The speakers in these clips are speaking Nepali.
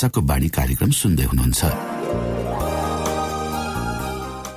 आशाको बाणी कार्यक्रम सुन्दै हुनुहुन्छ।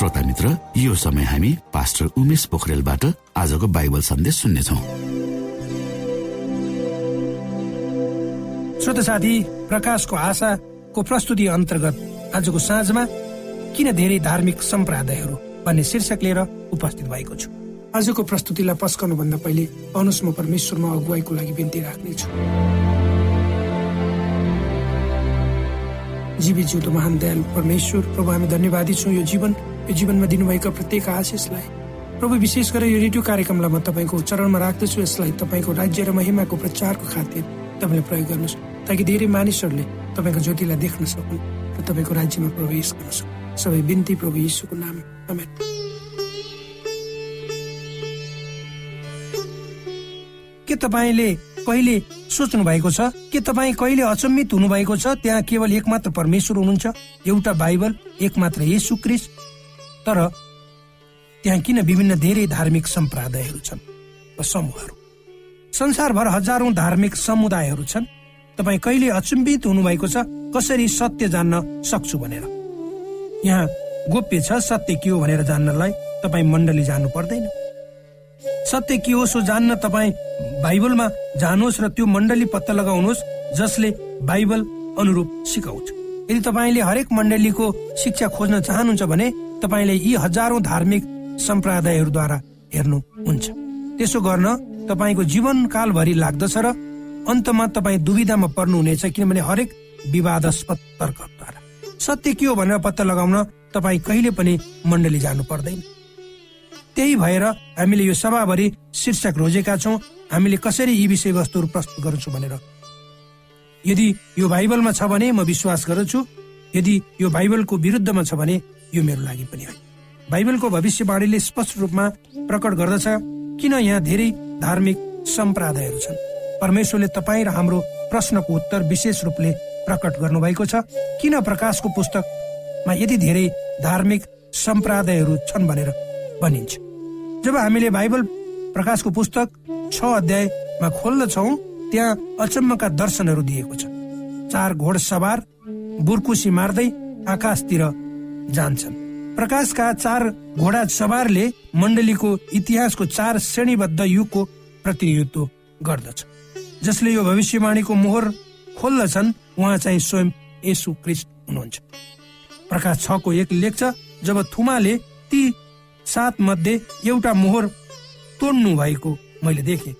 श्रोता मित्र यो समय हामी पास्टर उमेश पोखरेलबाट आजको बाइबल सन्देश सुन्नेछौ। श्रोत साथी प्रकाशको आशाको प्रस्तुति अन्तर्गत आजको साँझमा किन धेरै धार्मिक सम्प्रदायहरू भन्ने शीर्षक लिएर उपस्थित भएको छु। आजको प्रस्तुतिलाई पस्कनुभन्दा पहिले अनुस म परमेश्वरमा अगुवाईको लागि बिन्ती राख्नेछु। जीवी जिउँदो महान दयाल परमेश्वर प्रभु हामी धन्यवादी छौँ। यो जीवन यो जीवनमा दिनुभएका प्रत्येक आशिषलाई प्रभु विशेष गरेर यो रेडियो कार्यक्रमलाई म तपाईँको चरणमा राख्दछु। यसलाई तपाईँको राज्य र महिमाको प्रचारको खातिर तपाईँले प्रयोग गर्नुहोस् ताकि धेरै मानिसहरूले तपाईँको ज्योतिलाई देख्न सकुन् र तपाईँको राज्यमा प्रवेश गर्न सकुन्। सबै बिन्ती प्रभु यीशुको नाम के तपाईँले कहिले सोच्नु भएको छ? के तपाईँ कहिले अचम्मित हुनुभएको छ? त्यहाँ केवल एकमात्र परमेश्वर हुनुहुन्छ। एउटा बाइबल एकमात्र यसु क्रिस तर त्यहाँ किन विभिन्न धेरै धार्मिक सम्प्रदायहरू छन् समूहहरू? संसारभर हजारौं धार्मिक समुदायहरू छन्। तपाईँ कहिले अचम्बित हुनुभएको छ कसरी सत्य जान्न सक्छु भनेर? यहाँ गोप्य छ सत्य के हो भनेर जान्नलाई तपाईँ मण्डली जानु पर्दैन। सत्य के हो सो जान्न तपाईँ बाइबलमा जानुहोस् र त्यो मण्डली पत्ता लगाउनुहोस् जसले बाइबल अनुरूप सिकाउँछ। यदि तपाईँले हरेक मण्डलीको शिक्षा खोज्न चाहनुहुन्छ भने तपाईँले यी हजारौं धार्मिक सम्प्रदायहरूद्वारा हेर्नुहुन्छ। त्यसो गर्न तपाईँको जीवनकालभरि लाग्दछ र अन्तमा तपाईँ दुविधामा पर्नुहुनेछ किनभने हरेक विवादास्पद तर्कद्वारा। सत्य के हो भनेर पत्ता लगाउन तपाईँ कहिले पनि मण्डली जानु पर्दैन। त्यही भएर हामीले यो सभाभरि शीर्षक रोजेका छौँ। हामीले कसरी यी विषयवस्तुहरू प्रस्तुत गर्छौँ भनेर। यदि यो बाइबलमा छ भने म विश्वास गर्दछु। यदि यो बाइबलको विरुद्धमा छ भने यो मेरो लागि पनि होइन बाइबलको भविष्यवाणीले स्पष्ट रूपमा प्रकट गर्दछ किन यहाँ धेरै धार्मिक सम्प्रदायहरू छन्। परमेश्वरले तपाईँ र हाम्रो प्रश्नको उत्तर विशेष रूपले प्रकट गर्नुभएको छ। किन प्रकाशको पुस्तकमा यति धेरै धार्मिक सम्प्रदायहरू छन् भनेर भनिन्छ। जब हामीले बाइबल प्रकाशको पुस्तक छ अध्यायमा खोल्दछौ त्यहाँ अचम्मका दर्शनहरू दिएको छ। चार घोड सवार बुर्कुसी मार्दै आकाशतिर जान्छन्। प्रकाशका चार घोडा सवारले मण्डलीको इतिहासको चार श्रेणीबद्ध युगको प्रतिनिधित्व गर्दछ। जसले यो भविष्यवाणीको मोहर खोल्दछन् उहाँ चाहिँ स्वयं यसु क्रिस्ट हुनुहुन्छ। प्रकाश छको एक लेख्छ जब थुमाले ती सात मध्ये एउटा मोहर तोड्नु भएको मैले देखेँ।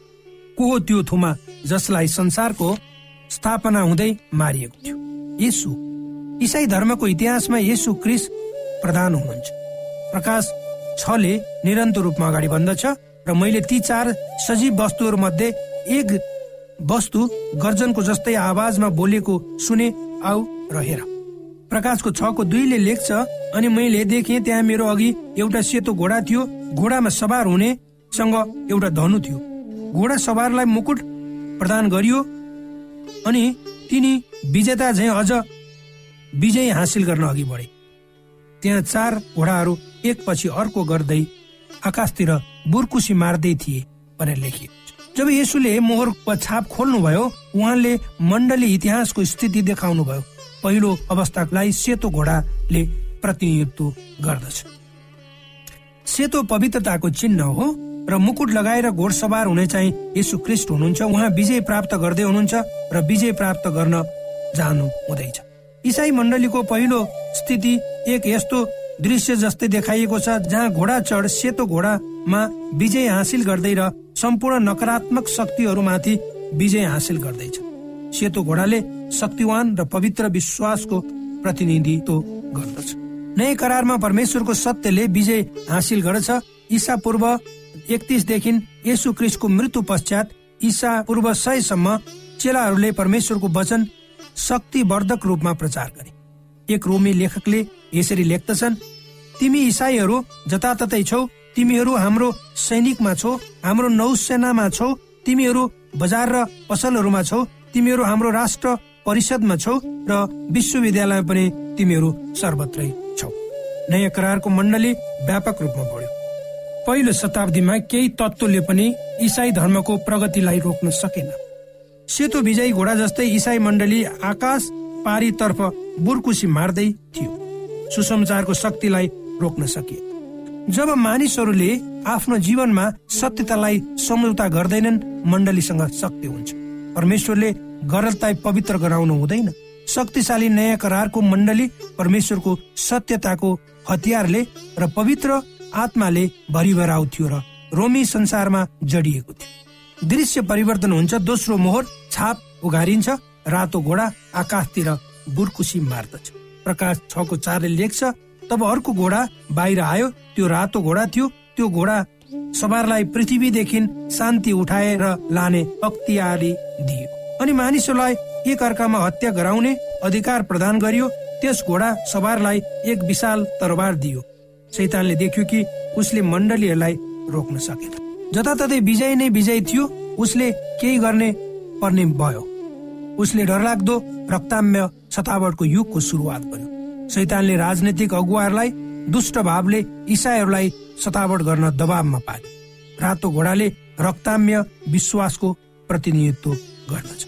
को हो त्यो थुमा जसलाई संसारको स्थापना हुँदै मारिएको थियो? यसु। इसाई धर्मको इतिहासमा यसु क्रिस प्रधान हुनुहुन्छ। प्रकाश छले निरन्तर रूपमा अगाडि बढ्दछ र मैले ती चार सजीव वस्तुहरू मध्ये एक वस्तु गर्जनको जस्तै आवाजमा बोलेको सुने आऊ र हेर। प्रकाशको छको दुईले लेख्छ अनि मैले देखेँ त्यहाँ मेरो अघि एउटा सेतो घोडा थियो। घोडामा सवार हुनेसँग एउटा धनु थियो। घोडा सवारलाई मुकुट प्रदान गरियो। अनि तिनी विजेता झै अझ विजय हासिल गर्न अघि बढे। त्यहाँ चार घोडाहरू एक पछि अर्को गर्दै आकाशतिर बुर्कुसी मार्दै थिए भनेर लेखियो। जब यसुले मोहर छाप खोल्नुभयो उहाँले मण्डली इतिहासको स्थिति देखाउनु भयो पहिलो अवस्थालाई सेतो घोडाले प्रतिनिधित्व गर्दछ। सेतो पवित्रताको चिन्ह हो र मुकुट लगाएर घोडसवार हुने चाहिँ यसु क्रिस्ट हुनुहुन्छ। उहाँ विजय प्राप्त गर्दै हुनुहुन्छ र विजय प्राप्त गर्न जानु हुँदैछ। इसाई मण्डलीको पहिलो स्थिति एक यस्तो दृश्य जस्तै देखाइएको छ जहाँ घोडा चढ सेतो घोडामा विजय हासिल गर्दै र सम्पूर्ण नकारात्मक शक्तिहरूमाथि विजय हासिल गर्दैछ। सेतो घोडाले शक्तिवान र पवित्र विश्वासको प्रतिनिधित्व गर्दछ। नयाँ करारमा परमेश्वरको सत्यले विजय हासिल गर्दछ। ईसा पूर्व एकतिसदेखि यसु क्रिस्टको मृत्यु पश्चात ईसा पूर्व सयसम्म चेलाहरूले परमेश्वरको वचन शक्तिवर्धक रूपमा प्रचार गरे। एक रोमी लेखकले यसरी लेख्दछन् तिमी इसाईहरू जताततै छौ तिमीहरू हाम्रो सैनिकमा छौ हाम्रो नौसेनामा छौ तिमीहरू बजार र पसलहरूमा छौ तिमीहरू हाम्रो राष्ट्र परिषदमा छौ र विश्वविद्यालयमा पनि तिमीहरू सर्वत्रै छौ। नयाँ करारको मण्डली व्यापक रूपमा बढ्यो। पहिलो शताब्दीमा केही तत्त्वले पनि इसाई धर्मको प्रगतिलाई रोक्न सकेन। सेतो विजयी घोडा जस्तै इसाई मण्डली आकाश पारीतर्फ बुर्कुसी मार्दै थियो। सुसमाचारको शक्तिलाई रोक्न सकिए जब मानिसहरूले आफ्नो जीवनमा सत्यतालाई सम्झौता गर्दैनन् मण्डलीसँग शक्ति हुन्छ। परमेश्वरले गरलताई पवित्र गराउनु हुँदैन। शक्तिशाली नयाँ करारको मण्डली परमेश्वरको सत्यताको हतियारले र पवित्र आत्माले भरिभराउ थियो र रोमी संसारमा जडिएको थियो। दृश्य परिवर्तन हुन्छ दोस्रो मोहर। छाप उघारिन्छ रातो घोडा आकाशतिर बुर्कुसी मार्दछ। प्रकाश छको चारले लेख्छ तब अर्को घोडा बाहिर आयो त्यो रातो घोडा थियो त्यो घोडा सवारलाई पृथ्वीदेखि शान्ति उठाएर लाने अख्तियारी दियो। अनि मानिसहरूलाई एक अर्कामा हत्या गराउने अधिकार प्रदान गरियो त्यस घोडा सवारलाई एक विशाल तरबार दियो। शैतानले देख्यो कि उसले मण्डलीहरूलाई रोक्न सकेन। जताततै विजय नै विजय थियो उसले केही गर्ने पर्ने भयो। उसले डरलाग्दो रक्ताम्य सतावटको युगको सुरुवात गर्यो। शैतानले राजनैतिक अगुवाहरूलाई दुष्ट भावले इसाईहरूलाई सतावट गर्न दबावमा पार्यो। रातो घोडाले रक्ताम्य विश्वासको प्रतिनिधित्व गर्दछ।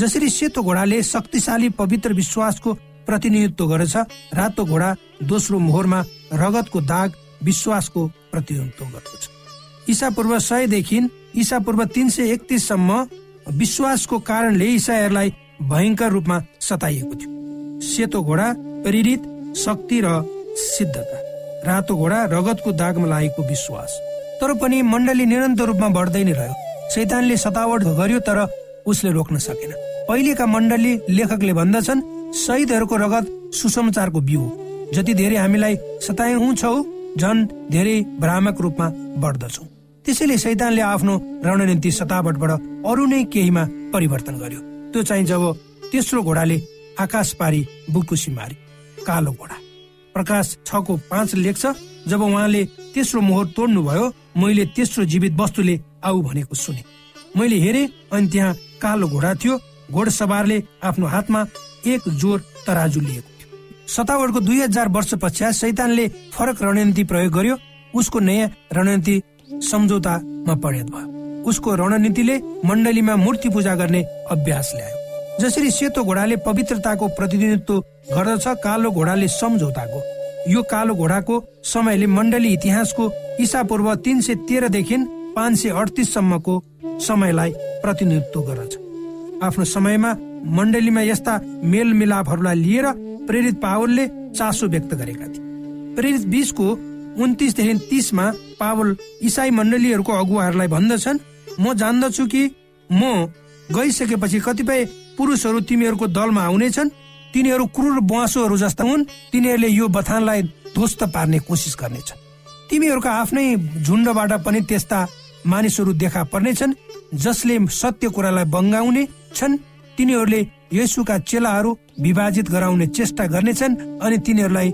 जसरी सेतो घोडाले शक्तिशाली पवित्र विश्वासको प्रतिनिधित्व गर्दछ रातो घोडा दोस्रो मोहरमा रगतको दाग विश्वासको प्रतिनिधित्व गर्दछ। ईसा पूर्व सयदेखि ईसा पूर्व तिन सय एकतिससम्म विश्वासको कारणले इसाईहरूलाई भयङ्कर रूपमा सताइएको थियो। सेतो घोडा प्रेरित शक्ति र सिद्धता। रातो घोडा रगतको दागमा लागेको विश्वास। तर पनि मण्डली निरन्तर रूपमा बढ्दै नै रह्यो। शैतानले सतावट गर्यो तर उसले रोक्न सकेन। पहिलेका मण्डली लेखकले भन्दछन् शहीदहरूको रगत सुसमाचारको बिउ जति धेरै हामीलाई सताउँछौ झन धेरै भ्रामक रूपमा बढ्दछौ। त्यसैले शैतानले आफ्नो रणनीति सतावटबाट अरू नै केहीमा परिवर्तन गर्यो। त्यो चाहिँ जब तेस्रो घोडाले आकाश पारी बुकुसी मारी कालो घोडा। प्रकाश छको पाँच लेख्छ जब उहाँले तेस्रो मोहर तोड्नुभयो मैले तेस्रो जीवित वस्तुले आऊ भनेको सुने। मैले हेरे अनि त्यहाँ कालो घोडा थियो। घोडसवारले आफ्नो हातमा एक जोर तराजु लिएको थियो। सतावटको दुई हजार वर्ष पश्चात सैतानले फरक रणनीति प्रयोग गर्यो। उसको नयाँ रणनीति सम्झौतामा परिणत भयो। उसको रणनीतिले मण्डलीमा मूर्ति पूजा गर्ने अभ्यास ल्यायो। जसरी सेतो घोडाले पवित्रताको प्रतिनिधित्व गर्दछ कालो घोडाले सम्झौताको। यो कालो घोडाको समयले मण्डली इतिहासको ईसा पूर्व तिन सय तेह्रदेखि पाँच सय अडतिससम्मको समयलाई प्रतिनिधित्व गर्दछ। आफ्नो समयमा मण्डलीमा यस्ता मेलमिलापहरूलाई लिएर प्रेरित पावलले चासो व्यक्त गरेका थिए। प्रेरित बिसको उन्तिसदेखि तिसमा पावल इसाई मण्डलीहरूको अगुवाहरूलाई भन्दछन्। म जान्दछु कि म गइसकेपछि कतिपय पुरुषहरू तिमीहरूको दलमा आउनेछन्। तिनीहरू क्रूर बुवासोहरू जस्ता हुन्। तिनीहरूले यो बथानलाई ध्वस्त पार्ने कोसिस गर्नेछन्। तिमीहरूका आफ्नै झुण्डबाट पनि त्यस्ता मानिसहरू देखा पर्नेछन् जसले सत्य कुरालाई बङ्गाउने छन्। तिनीहरूले यसुका चेलाहरू विभाजित गराउने चेष्टा गर्नेछन् अनि तिनीहरूलाई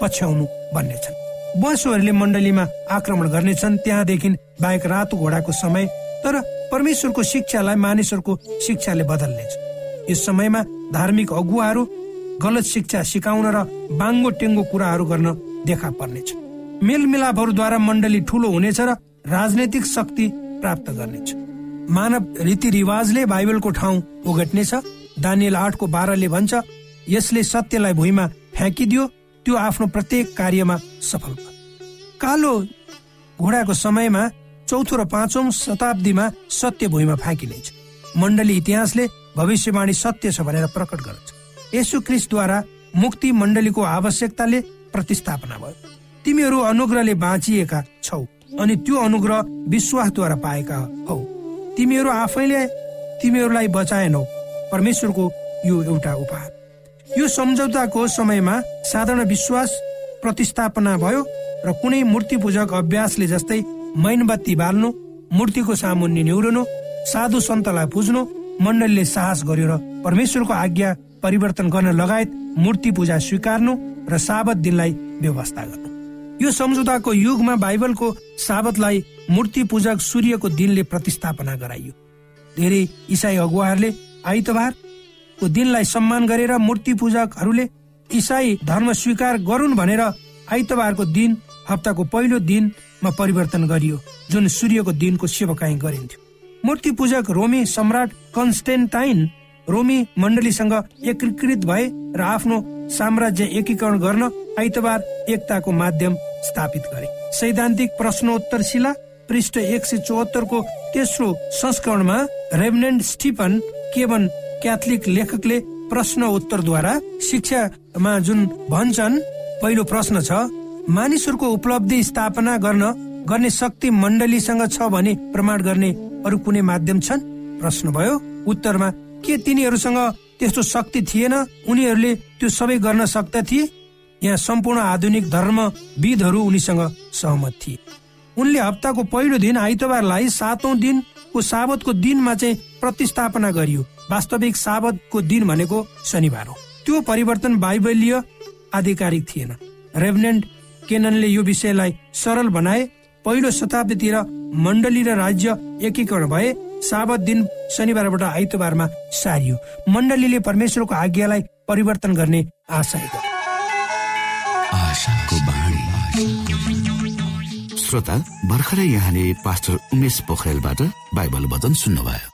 पछ्याउनु भन्नेछन्। बसुहरूले मण्डलीमा आक्रमण गर्नेछन्। त्यहाँदेखि बाहेक रातो घोडाको समय तर परमेश्वरको शिक्षालाई मानिसहरूको शिक्षाले बदल्नेछ। यस समयमा धार्मिक अगुवाहरू गलत शिक्षा सिकाउन र बाङ्गो टेङ्गो कुराहरू गर्न देखा पर्नेछ। मेलमिलापहरूद्वारा मण्डली ठुलो हुनेछ र राजनैतिक शक्ति प्राप्त गर्नेछ। मानव रीतिरिवाजले बाइबलको ठाउँ ओगट्नेछ। दानियल आठको बाह्रले भन्छ यसले सत्यलाई भुइँमा फ्याँकिदियो त्यो आफ्नो प्रत्येक कार्यमा सफल भयो। कालो घोडाको समयमा चौथो र पाँचौं शताब्दीमा सत्य भुइँमा फ्याँकिनेछ मण्डली इतिहासले भविष्यवाणी सत्य छ भनेर प्रकट गर्छ। यसु क्रिस्टद्वारा मुक्ति मण्डलीको आवश्यकताले प्रतिस्थापना भयो। तिमीहरू अनुग्रहले बाँचिएका छौ अनि त्यो अनुग्रह विश्वासद्वारा पाएका हौ। तिमीहरू आफैले तिमीहरूलाई बचाएनौ। परमेश्वरको यो एउटा उपहार। यो सम्झौताको समयमा साधारण विश्वास प्रतिस्थापना भयो र कुनै मूर्ति पूजक अभ्यासले जस्तै मैनबत्ती बाल्नु मूर्तिको सामुन्ने निहुरनु साधु सन्तलाई पुज्नु मण्डलीले साहस गर्यो र परमेश्वरको आज्ञा परिवर्तन गर्न लगायत मूर्ति पूजा स्वीकार्नु र साबत दिनलाई व्यवस्था गर्नु। यो सम्झौताको युगमा बाइबलको साबतलाई मूर्ति पूजक सूर्यको दिनले प्रतिस्थापना गराइयो। धेरै इसाई अगुवाहरूले आइतबारको दिनलाई सम्मान गरेर मूर्ति पूजकहरूले इसाई धर्म स्वीकार गरून् भनेर आइतबारको दिन हप्ताको पहिलो दिनमा परिवर्तन गरियो जुन सूर्यको दिनको सेवकाई गरिन्थ्यो। मूर्ति पूजक रोमी सम्राट कन्स्टेन्टाइन रोमी मण्डलीसँग एकीकृत भए र आफ्नो साम्राज्य एकीकरण गर्न आइतबार एकताको माध्यम स्थापित गरे। सैद्धान्तिक प्रश्नोत्तर शिला पृष्ठ एक सय चौहत्तरको तेस्रो संस्करणमा रेभनेन्ट स्टिफन केवन क्याथोलिक लेखकले प्रश्न उत्तरद्वारा शिक्षामा जुन भन्छन् पहिलो प्रश्न छ मानिसहरूको उपलब्धि स्थापना गर्न गर्ने शक्ति मण्डलीसँग छ भने प्रमाण गर्ने अरू कुनै माध्यम छन्? प्रश्न भयो उत्तरमा के तिनीहरूसँग त्यस्तो शक्ति थिएन? उनीहरूले त्यो सबै गर्न सक्दा थिए? यहाँ सम्पूर्ण आधुनिक धर्मविदहरू उनीसँग सहमत थिए। उनले हप्ताको पहिलो दिन आइतबारलाई सातौं दिनको साबतको दिनमा चाहिँ प्रतिस्थापना गरियो। वास्तविक साबतको दिन भनेको शनिबार हो। त्यो परिवर्तन बाइबलीय आधिकारिक थिएन। रेभनेन्ट केननले यो विषयलाई सरल बनाए पहिलो शताब्दीतिर मण्डली र राज्य एकीकरण भए साबत दिन शनिबारबाट आइतबारमा सारियो। मण्डलीले परमेश्वरको आज्ञालाई परिवर्तन गर्ने आशा श्रोता भर्खरै यहाँले पास्टर उमेश पोखरेलबाट बाइबल वचन सुन्नुभयो।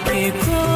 people.